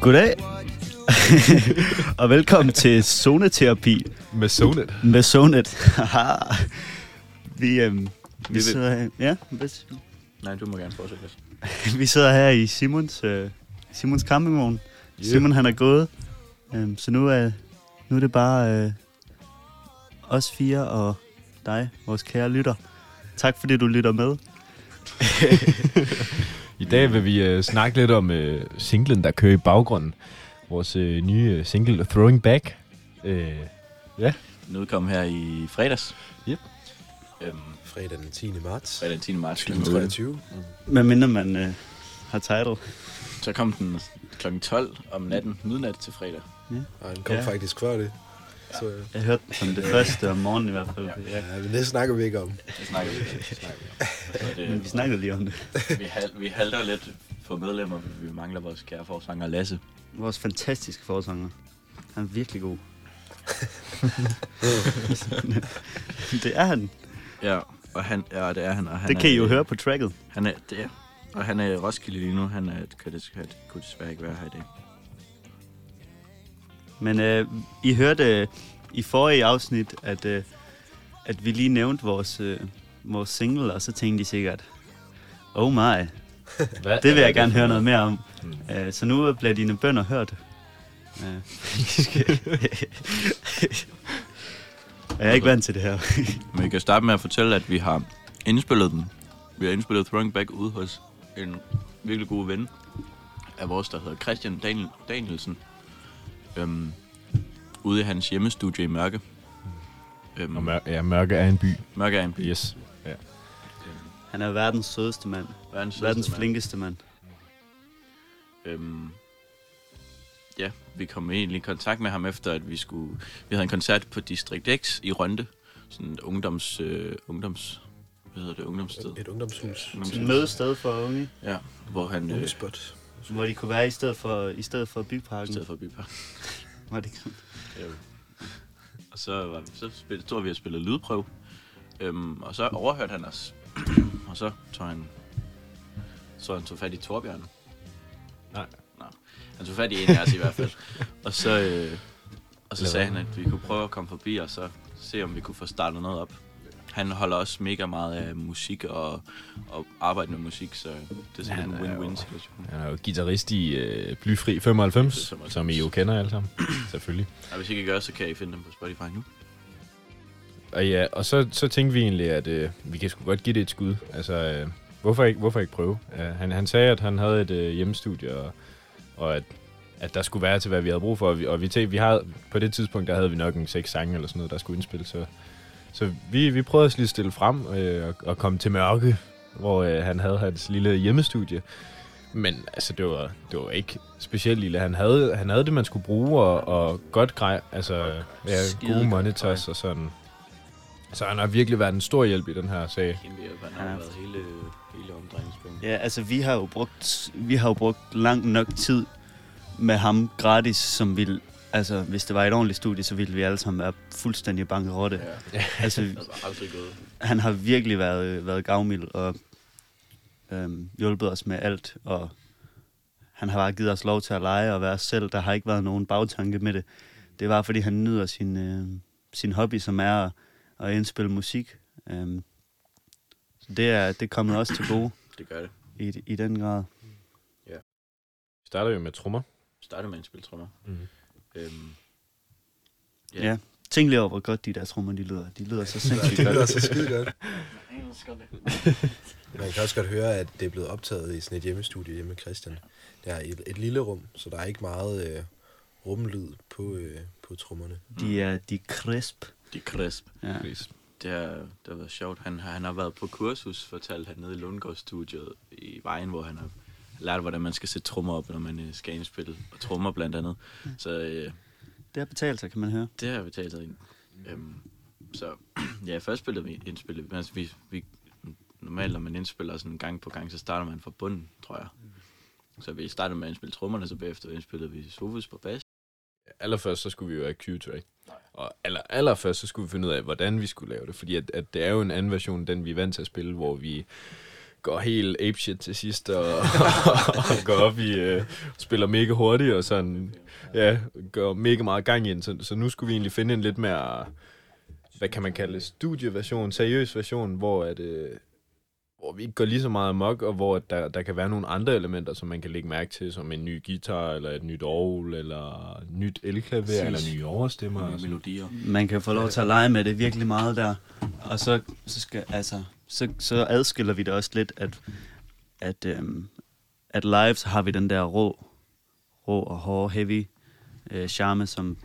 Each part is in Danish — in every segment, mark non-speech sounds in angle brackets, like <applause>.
Goddag, <laughs> og velkommen til Zoneterapi Med Sonet. med Zonet. Haha. vi, øhm, vi, sidder her, ja, hvis, Nej, du må gerne fortsætte. <laughs> Vi sidder her i Simons, øh, Simons campingvogn. Yeah. Simon han er gået, øhm, så nu er, nu er det bare øh, os fire og dig, vores kære lytter. Tak fordi du lytter med. <laughs> I dag vil vi øh, snakke lidt om øh, singlen, der kører i baggrunden. Vores øh, nye øh, single, Throwing Back. Øh, Den udkom her i fredags. Yep. Øhm, Fredag den 10. marts fredag den 10. marts kl. kl. 23. Hvad mindre man øh, har title. Så kom den kl. 12 om natten, midnat til fredag. Og den kom Ja. ja. faktisk før det. Så øh, Jeg hørte den som det første om morgenen i hvert fald. Ja. ja, men det snakker vi ikke om. Det snakker vi, det snakker vi. om. Så <laughs> Men vi det, snakkede lige om det. vi, hal, vi halter lidt på medlemmer. Vi mangler vores kære forsanger Lasse. Vores fantastiske forsanger. Han er virkelig god. <laughs> det er han. Ja, og han, ja, det er han. Og han Det er, kan I jo høre på tracket. Han er, det er, og han er i Roskilde lige nu. Han er, kan, det, kan, kunne desværre ikke være her i dag. Men øh, I hørte øh, i forrige afsnit, at, øh, at vi lige nævnte vores, øh, vores single, og så tænkte I sikkert, oh my, hvad, det vil jeg gerne høre noget mere om. Mm. Øh, så nu bliver dine bønder hørt. Øh, <laughs> jeg er ikke vant til det her. <laughs> Men vi kan starte med at fortælle, at vi har indspillet den. Vi har indspillet Throwing Back ude hos en virkelig god ven af vores, der hedder Christian Daniel, Danielsen. Øhm, ude i hans hjemmestudie i Mørke. Øhm, Og mør- ja, Mørke er en by. Mørke er en by. Yes. Han er verdens sødeste mand. Verdens, Verdens sødeste mand. flinkeste mand. Øhm, ja, vi kom egentlig i kontakt med ham efter, at vi skulle... Vi havde en koncert på District X i Rønde. Sådan et ungdoms... Øh, ungdoms hvad hedder det? Ungdomssted. Et ungdomshus. Et mødested for unge, Ja, hvor han... Øh, Ungespot. Hvor de kunne være i stedet for, i stedet for byparken. stedet for Bypark. <laughs> Var det ikke? Øh, og så, var, så spil, stod vi og spillede lydprøve. Øhm, og så overhørte han os. <clears throat> og så tog han, så han tog fat i Torbjørn. Nej. Nå, han tog fat i en af os i hvert fald. Og så, øh, og så sagde han, at vi kunne prøve at komme forbi og så se, om vi kunne få startet noget op. Han holder også mega meget af musik og, og arbejde med musik, så det er sådan Han en win-win situation. Han er jo guitarist i øh, Blyfri 95, 95. som I jo kender alle sammen. <clears throat> Selvfølgelig. Og hvis I ikke gør, så kan I finde dem på Spotify nu. Og ja, og så, så tænkte vi egentlig, at øh, vi kan sgu godt give det et skud. Altså, øh, hvorfor, ikke, hvorfor ikke prøve? Uh, han, han sagde, at han havde et øh, hjemmestudie, og, og at, at der skulle være til, hvad vi havde brug for. Og vi, og vi tænkte, vi havde, på det tidspunkt, der havde vi nok en seks sange eller sådan noget, der skulle indspilles. Så, så vi, vi prøvede at lige stille frem øh, og, og komme til mørke, hvor øh, han havde hans lille hjemmestudie. Men altså, det var, det var ikke specielt lille. Han havde, han havde det, man skulle bruge, og, og godt grej. Altså, ja, gode monitors og sådan. Så han har virkelig været en stor hjælp i den her sag. Kæmpe hjælp. Han har Ja. været hele, hele omdrejningspunktet. Ja, altså vi har jo brugt, vi har jo brugt lang nok tid med ham gratis, som ville, altså hvis det var et ordentligt studie, så ville vi alle sammen være fuldstændig bankerotte. Ja. <laughs> Altså Altså aldrig gået. han har virkelig været, været gavmild og øhm, hjulpet os med alt, og han har bare givet os lov til at lege og være os selv. Der har ikke været nogen bagtanke med det. Det var, fordi han nyder sin, øh, sin hobby, som er at, at indspille musik. Øhm, så det er, det er kommet også til gode Det gør det. i, i den grad. Vi starter jo med trommer. Starte med en spiltrummer. Mm. Øhm, Ja. ja. Tænk lige over, hvor godt de der trommer, de lyder. De lyder så <laughs> sindssygt det lyder godt. så skide godt. <laughs> Man kan også godt høre, at det er blevet optaget i sådan et hjemmestudie hjemme med Christian. Det er et, et lille rum, så der er ikke meget øh, rumlyd på, øh, på trommerne. De er, de er crisp. de er crisp. Ja. Det har, det har været sjovt. Han, har- han har været på kursus, fortalt han nede i Lundgaard-studiet i vejen, hvor han har lært, hvordan man skal sætte trommer op, når man øh, skal indspille. Og trommer blandt andet. Så øh, Det har betalt sig, kan man høre. det har vi talt ind. Øhm, så <clears throat> ja, først spillede vi indspillet. vi- Altså, vi, vi, normalt, når man indspiller sådan gang på gang, så starter man fra bunden, tror jeg. Så vi startede med at indspille trommerne, så bagefter indspillede vi Sofus på bas. Allerførst så skulle vi jo have Q-track. Og aller, allerførst så skulle vi finde ud af, hvordan vi skulle lave det. Fordi at, at det er jo en anden version, den vi er vant til at spille, hvor vi går helt apeshit til sidst, og, <laughs> og går op i, øh, spiller mega hurtigt, og sådan, ja, går mega meget gang i den. Så, så nu skulle vi egentlig finde en lidt mere, hvad kan man kalde studieversion, seriøs version, hvor at, øh, hvor vi ikke går lige så meget amok, og hvor der, der kan være nogle andre elementer, som man kan lægge mærke til, som en ny guitar, eller et nyt orgel, eller nyt elklaver, Præcis. eller nye overstemmer. og Nye melodier. Man kan få lov til at lege med det virkelig meget der. Og så, så, skal, altså, så, så adskiller vi det også lidt, at, at, øhm, at live, så har vi den der rå, rå og hårde, heavy øh, charme, som,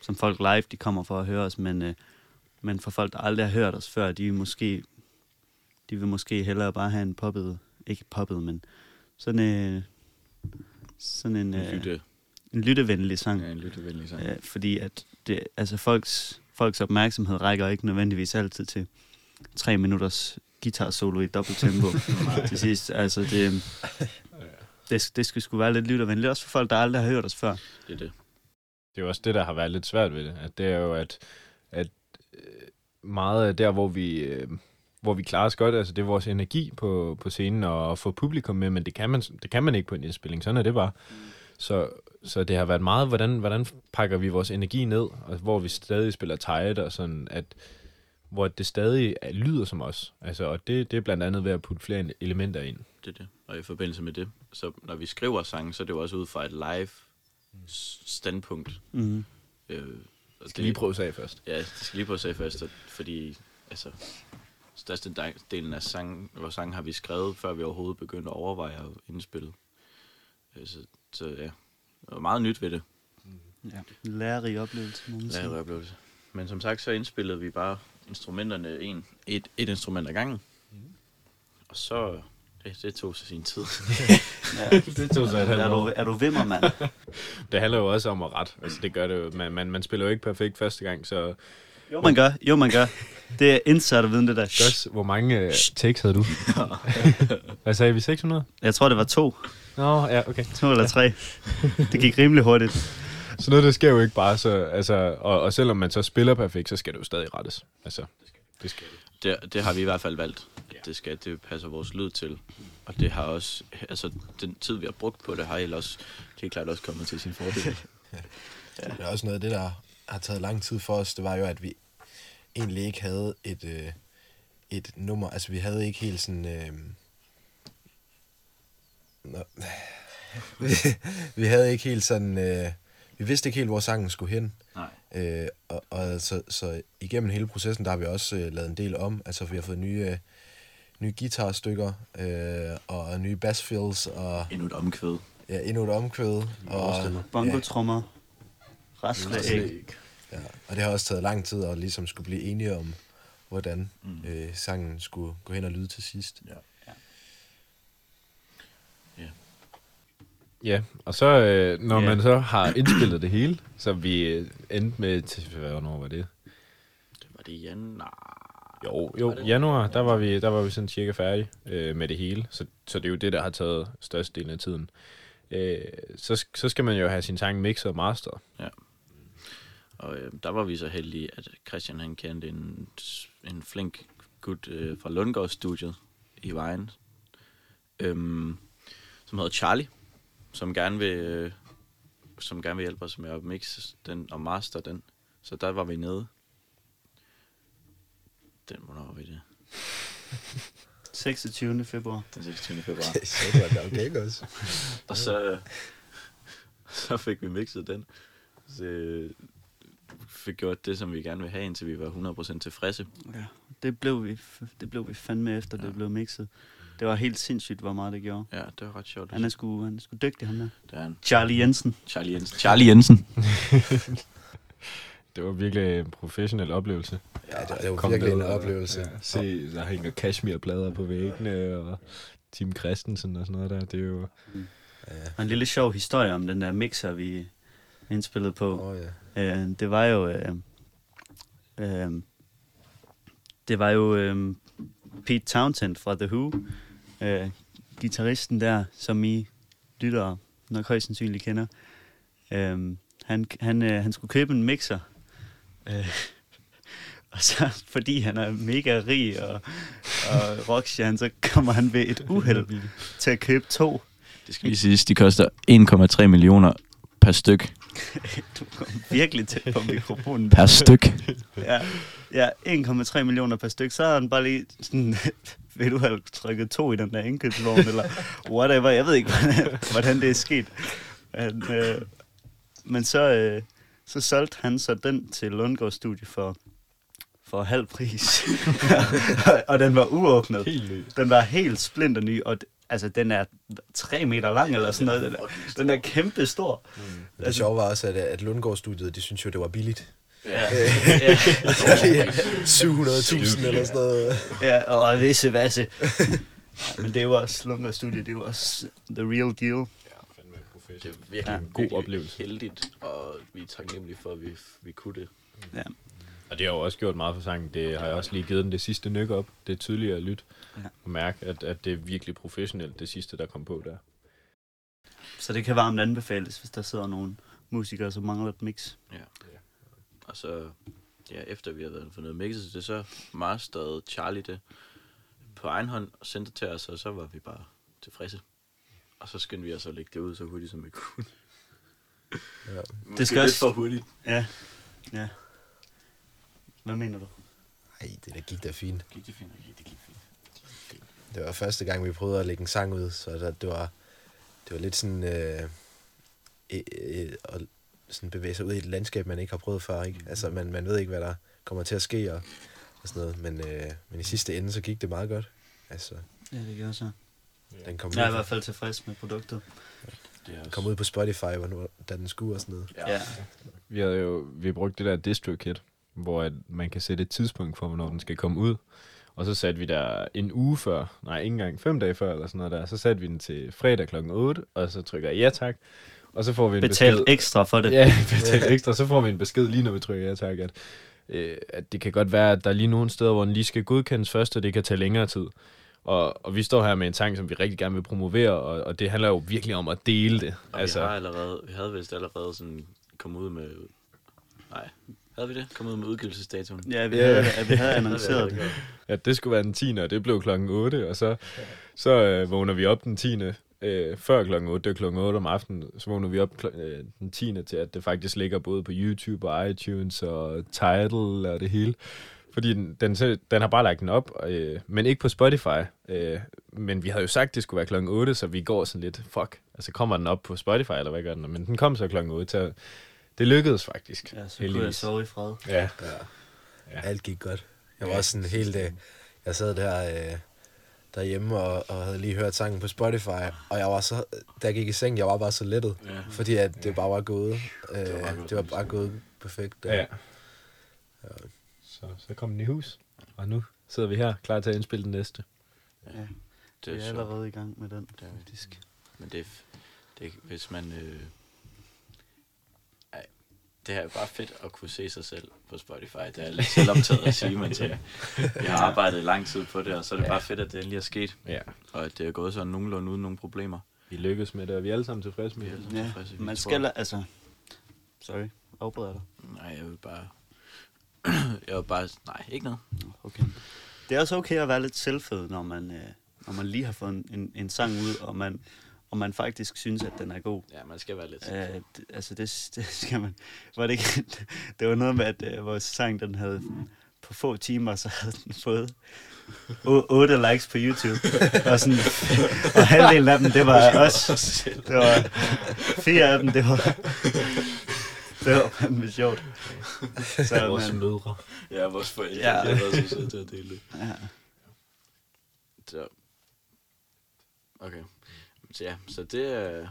som folk live, de kommer for at høre os, men, øh, men for folk, der aldrig har hørt os før, de måske, de vil måske hellere bare have en poppet, ikke poppet, men sådan, øh, sådan en, øh, lytte, en lyttevenlig sang. ja, en lyttevenlig sang. Ja, fordi at det, altså folks, folks opmærksomhed rækker ikke nødvendigvis altid til tre minutters guitar solo i dobbelt tempo <laughs> til sidst. Altså det, det, det skal sgu være lidt lyttervenligt, også for folk, der aldrig har hørt os før. Det er det. Det er jo også det, der har været lidt svært ved det. At det er jo, at, at øh, meget af der, hvor vi, øh, hvor vi klarer os godt, altså det er vores energi på, på scenen og at få publikum med, men det kan man, det kan man ikke på en indspilling. Sådan er det bare. Så, så det har været meget, hvordan, hvordan pakker vi vores energi ned, og hvor vi stadig spiller tight, og sådan, at, hvor det stadig er, lyder som os. Altså, og det, det er blandt andet ved at putte flere elementer ind. det er det. Og i forbindelse med det, så når vi skriver sange, så er det jo også ud fra et live standpunkt. Mm. Øh, og Skal lige prøve sig først. Ja, det skal lige prøve sige først, fordi altså, største delen af sang, vores sang har vi skrevet, før vi overhovedet begyndte at overveje at indspille. Øh, Så, så ja, det var meget nyt ved det. Ja. Lærerig oplevelse. Ja, oplevelse. Men som sagt, så indspillede vi bare instrumenterne en, et, et instrument ad gangen. Og så, det, det tog sig sin tid. <laughs> Ja. Det tog sig et halvt er, du, er du vimmer, mand? <laughs> Det handler jo også om at ret. Altså, det gør det jo. Man, man, man spiller jo ikke perfekt første gang, så Jo, man gør. Jo, man gør. Det er insiderviden, det der. Josh, hvor mange uh, takes havde du? <laughs> Hvad sagde vi? 600? Jeg tror, det var to. Nå, ja, okay. To eller tre. Det gik rimelig hurtigt. Så noget, det sker jo ikke bare, så, altså, og, og selvom man så spiller perfekt, så skal det jo stadig rettes. Altså, det skal det. Det, det har vi i hvert fald valgt. At det skal, det passer vores lyd til. Og det har også, altså den tid, vi har brugt på det, har ellers helt klart også kommet til sin fordel. <laughs> Det er også noget af det, der har taget lang tid for os. Det var jo, at vi egentlig ikke havde et, øh, et nummer. Altså, vi havde ikke helt sådan... Øh, nå, vi, <laughs> vi havde ikke helt sådan... Øh, vi vidste ikke helt, hvor sangen skulle hen. Nej. Øh, og, og så, så igennem hele processen, der har vi også øh, lavet en del om. Altså, vi har fået nye, øh, nye guitarstykker, øh, og nye bassfills, og Endnu et omkvæd. ja, endnu et omkvæd. Og, Bongo-trommer. Rasleæg. Ja, og det har også taget lang tid at ligesom skulle blive enige om, hvordan mm. øh, sangen skulle gå hen og lyde til sidst. Ja. Ja, og så, øh, når Ja. man så har indspillet det hele, så vi øh, endte med, til, hvornår var det? Det var det i januar. Jo, jo, januar, der var vi, der var vi sådan cirka færdige øh, med det hele. Så, så det er jo det, der har taget størstedelen af tiden. Øh, så, så skal man jo have sin sang mixet og master. Og øh, der var vi så heldige, at Christian han kendte en, en flink gut øh, fra Lundgaard-studiet i Vejen, øhm, som hedder Charlie, som gerne vil, øh, som gerne vil hjælpe os med at mixe den og master den. Så der var vi nede. Den, hvornår var vi det? <laughs> 26. februar. Den 26. februar. <laughs> Så var det okay også. <laughs> Og så, så fik vi mixet den. Så øh, fik gjort det, som vi gerne vil have, indtil vi var 100% tilfredse. Ja, det blev vi, det blev vi fandme efter. Ja. det blev mixet. Det var helt sindssygt, hvor meget det gjorde. Ja, det var ret sjovt. Han er sgu, han er sgu dygtig, han der. Det er han. Charlie Jensen. Charlie Jensen. Charlie Jensen. <laughs> Det var virkelig en professionel oplevelse. Ja, det, det var Kom virkelig en ned og- oplevelse. Ja, se, der hænger cashmere-plader på væggene, og Tim Christensen og sådan noget der. Det er jo... Og en lille sjov historie om den der mixer, vi indspillede på. Åh, ja. Øh, det var jo... Øh, øh, det var jo øh, Pete Townsend fra The Who, øh, gitarristen der, som I lytter nok højst sandsynligt kender. Øh, han, han, øh, han skulle købe en mixer. Øh, <laughs> og så, fordi han er mega rig og og han, så kommer han ved et uheld til at købe to. Det skal lige siges, de koster 1,3 millioner per styk. <laughs> Du kom virkelig tæt på mikrofonen. Per styk. Ja, ja 1,3 millioner per stykke. Så har han bare lige sådan, ved du have trykket to i den der indkøbsvogn, eller whatever. Jeg ved ikke, hvordan, hvordan det er sket. Men, øh, men så, øh, så solgte han så den til Lundgaard Studie for, for halv pris. <laughs> og den var uåbnet. Helt ny. Den var helt splinter ny, og altså, den er tre meter lang eller sådan noget. Den er, den er kæmpe stor. Men det sjove var også, at, at Lundgaard-studiet, de synes jo, det var billigt. Ja, ja. <laughs> 700.000 <laughs> eller sådan noget. ja og visse vasse. Men det er jo også Lundgaard Studie, det jo også the real deal. Det er virkelig Ja. en God oplevelse. heldigt, og vi er taknemmelige for, at vi, vi kunne det. Ja. Og det har jo også gjort meget for sangen. Det har jeg også lige givet den det sidste nyk op. Det er tydeligt at lytte Ja. og mærke, at, at det er virkelig professionelt, det sidste, der kom på der. Så det kan varmt anbefales, hvis der sidder nogle musikere, som mangler et mix. Ja. Og så, ja, efter vi har været for noget mixet, det så masterede Charlie det på egen hånd og sendte det til os, og så var vi bare tilfredse. Og så skyndte vi os at lægge det ud så hurtigt, som vi kunne. Ja. Det skal også- for hurtigt. Ja. Ja. Hvad mener du? Ej, det der gik da fint. Gik det fint? Det gik fint. Det var første gang, vi prøvede at lægge en sang ud, så der, det var, det var lidt sådan... Øh, øh, øh, at sådan bevæge sig ud i et landskab, man ikke har prøvet før. Ikke? Altså, man, man ved ikke, hvad der kommer til at ske og, og sådan noget. Men, øh, men i sidste ende, så gik det meget godt. Altså, Ja, det gør så. den kom, Jeg er i hvert fald tilfreds med produktet. Det er kom ud på Spotify, hvornår, da den skulle og sådan noget. Ja. Ja. Vi havde jo vi brugte det der distro kit, hvor at man kan sætte et tidspunkt for, hvornår den skal komme ud. Og så satte vi der en uge før, nej ikke engang, fem dage før eller sådan noget der, så satte vi den til fredag kl. 8, og så trykker jeg ja tak, og så får vi en Betalt besked. ekstra for det. Ja, <laughs> betalt ekstra, så får vi en besked lige når vi trykker ja tak, at, øh, at det kan godt være, at der er lige nogle steder, hvor den lige skal godkendes først, og det kan tage længere tid. Og, og vi står her med en sang, som vi rigtig gerne vil promovere, og, og det handler jo virkelig om at dele det. Og altså, vi, har allerede, vi havde vist allerede sådan kommet ud med... Nej, havde vi det? Kommet ud med udgivelsesdatoen? Ja, vi Ja. havde, ja, vi havde <laughs> annonceret det. at det skulle være den 10. og det blev klokken 8, og så, så øh, vågner vi op den 10. Øh, før klokken 8, det er klokken 8 om aftenen, så vågner vi op kl- øh, den 10. til, at det faktisk ligger både på YouTube og iTunes og Tidal og det hele. Fordi den, den, den har bare lagt den op, øh, men ikke på Spotify. Øh, men vi havde jo sagt, at det skulle være klokken 8, så vi går sådan lidt, fuck, altså kommer den op på Spotify, eller hvad gør den? Men den kom så klokken 8, så det lykkedes faktisk. Ja, så kunne jeg sove i fred. Ja, Ja. Alt gik godt. Jeg var også sådan helt... Øh, jeg sad der øh, derhjemme og, og havde lige hørt sangen på Spotify, og jeg var så... Da jeg gik i seng, jeg var bare så lettet, Ja. fordi at det bare var gået. Øh, var det, bare var gået det var bare gået perfekt. Ja. Så, så kom den i hus, og nu sidder vi her, klar til at indspille den næste. Ja, Det vi er er så, allerede i gang med den, Det er vi. faktisk. men det, er det er, hvis man... Øh, det er bare fedt at kunne se sig selv på Spotify. Det er lidt selvoptaget at sige, men så, jeg har arbejdet lang tid på det, og så er det bare fedt, at det endelig er sket, Ja. og at det er gået sådan nogenlunde uden nogen problemer. Vi lykkes med det, og vi er alle sammen tilfredse med det. Ja, tilfredse. Man tror- skal, la- altså... Sorry, afbryder jeg dig. Nej, jeg vil bare... jeg vil bare... Nej, ikke noget. Okay. Det er også okay at være lidt selvfed, når man, øh, når man lige har fået en, en, en sang ud, og man, og man faktisk synes, at den er god. Ja, man skal være lidt... Øh, det, altså, det, <laughs> det skal man... Var det, ikke, <laughs> det var noget med, at øh, vores sang, den havde på få timer, så havde den fået 8 likes på YouTube. Og, sådan, <laughs> og halvdelen af dem, det var os. Det var fire af dem, det var... Det var fandme sjovt. Så, Vores men, mødre. Ja, vores forældre, Ja. de har været så søde til at dele det. ja. Så. Okay. Så ja, så det er...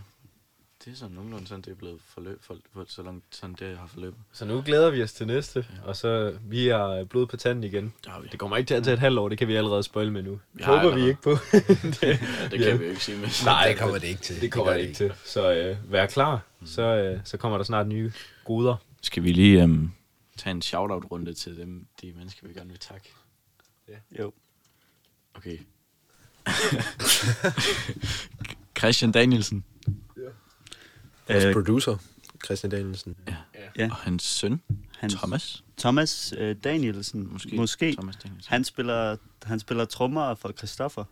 Det er sådan nogenlunde sådan, det er blevet forløb, for, for, så langt sådan det har forløbet. Så nu glæder vi os til næste, og så vi er blod på tanden igen. Det vi. Det kommer ikke til at tage et halvt år, det kan vi allerede spoil med nu. Har Håber vi ikke på. <laughs> det, Ja, det kan vi jo ikke sige med. Nej, det kommer det ikke til. det kommer gør det ikke til. Så øh, vær klar, så, øh, så kommer der snart nye goder. Skal vi lige um, tage en shout-out-runde til dem, de mennesker, vi gerne vil takke? Jo. Okay. <laughs> <laughs> Christian Danielsen Vores Øh, producer, Christian Danielsen. ja. Ja. og hans søn, hans, Thomas. Thomas øh, Danielsen, Måske. måske. Thomas Danielsen. Han spiller, han spiller trommer for Christoffer.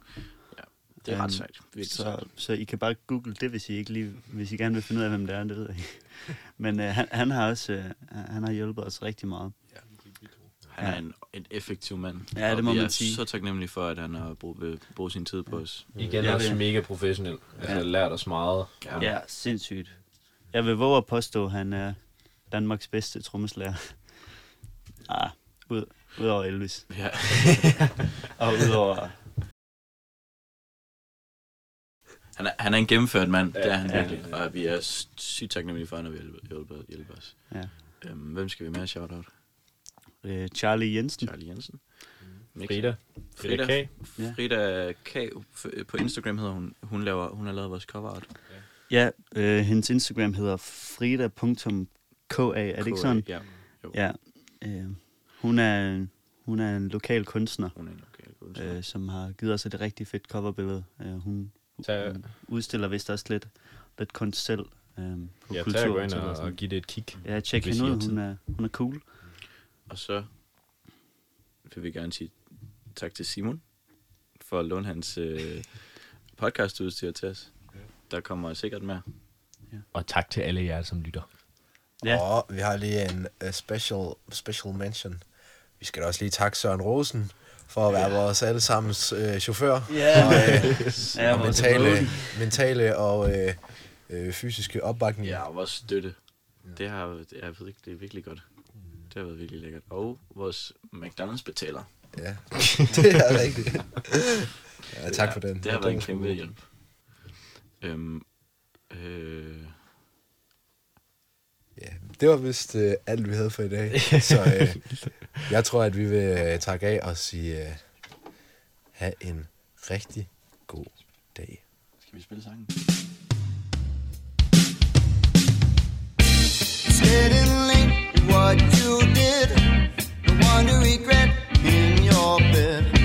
Det er ret Øhm, sejt. Virkelig Så, sejt. så I kan bare google det, hvis I ikke lige, hvis I gerne vil finde ud af, hvem det er, det ved jeg ikke. <laughs> Men øh, han, han har også, øh, han har hjulpet os rigtig meget. Han er en, en effektiv mand. Ja, det og må vi man er sige. så taknemmelige for, at han har brugt, vil bruge sin tid på os. Igen Ja, også det- mega professionel. Altså, Ja. ja. lært os meget. Ja. Ja, sindssygt. Jeg vil våge at påstå, at han er Danmarks bedste trommeslager. <laughs> Ah, ud, udover Elvis. Ja. <laughs> Og udover... Han er, han er en gennemført mand, Ja, det er han ja. virkelig. Og vi er sygt taknemmelige for, at han har hjulpet, hjulpet, hjulpet os. Ja. Øhm, hvem skal vi mere shout-out? Øh, Charlie Jensen. Charlie Jensen. Frida. Frida K. Ja. Frida K. f- På Instagram hedder hun. Hun, laver, hun har lavet vores cover art. Ja, øh, hendes Instagram hedder frida.ka, er det ikke sådan? Ja, Ja. Øh, hun, er, hun er en lokal kunstner, hun er en lokal kunstner. øh, som har givet os et rigtig fedt coverbillede. Øh, hun, Tag, hun udstiller vist også lidt, lidt kunst selv øh, på ja, tag og og, og give det et kig. Ja, tjek hende ud. Hun er, hun er cool. Og så vil vi gerne sige tak til Simon for at låne hans øh, podcastudstyr til os. Der kommer sikkert mere. Og tak til alle jer, som lytter. Ja. Og vi har lige en uh, special, special mention. Vi skal da også lige takke Søren Rosen for at være vores allesammens øh, chauffør. Ja, Og, øh, ja og vores mentale, mentale og øh, øh, fysiske opbakning. Ja, og vores støtte. Det har det er, virkelig, det er virkelig godt. Det har været virkelig lækkert. Og vores McDonald's betaler. ja. <laughs> det er rigtigt. Ja, tak for den. Det har været en kæmpe hjælp. Øhm, øh, Ja, det var vist øh, alt, vi havde for i dag. <laughs> Så øh, jeg tror, at vi vil øh, takke af og sige, øh, have en rigtig god dag. skal vi spille sangen? It's getting late, what you one to regret in your bed.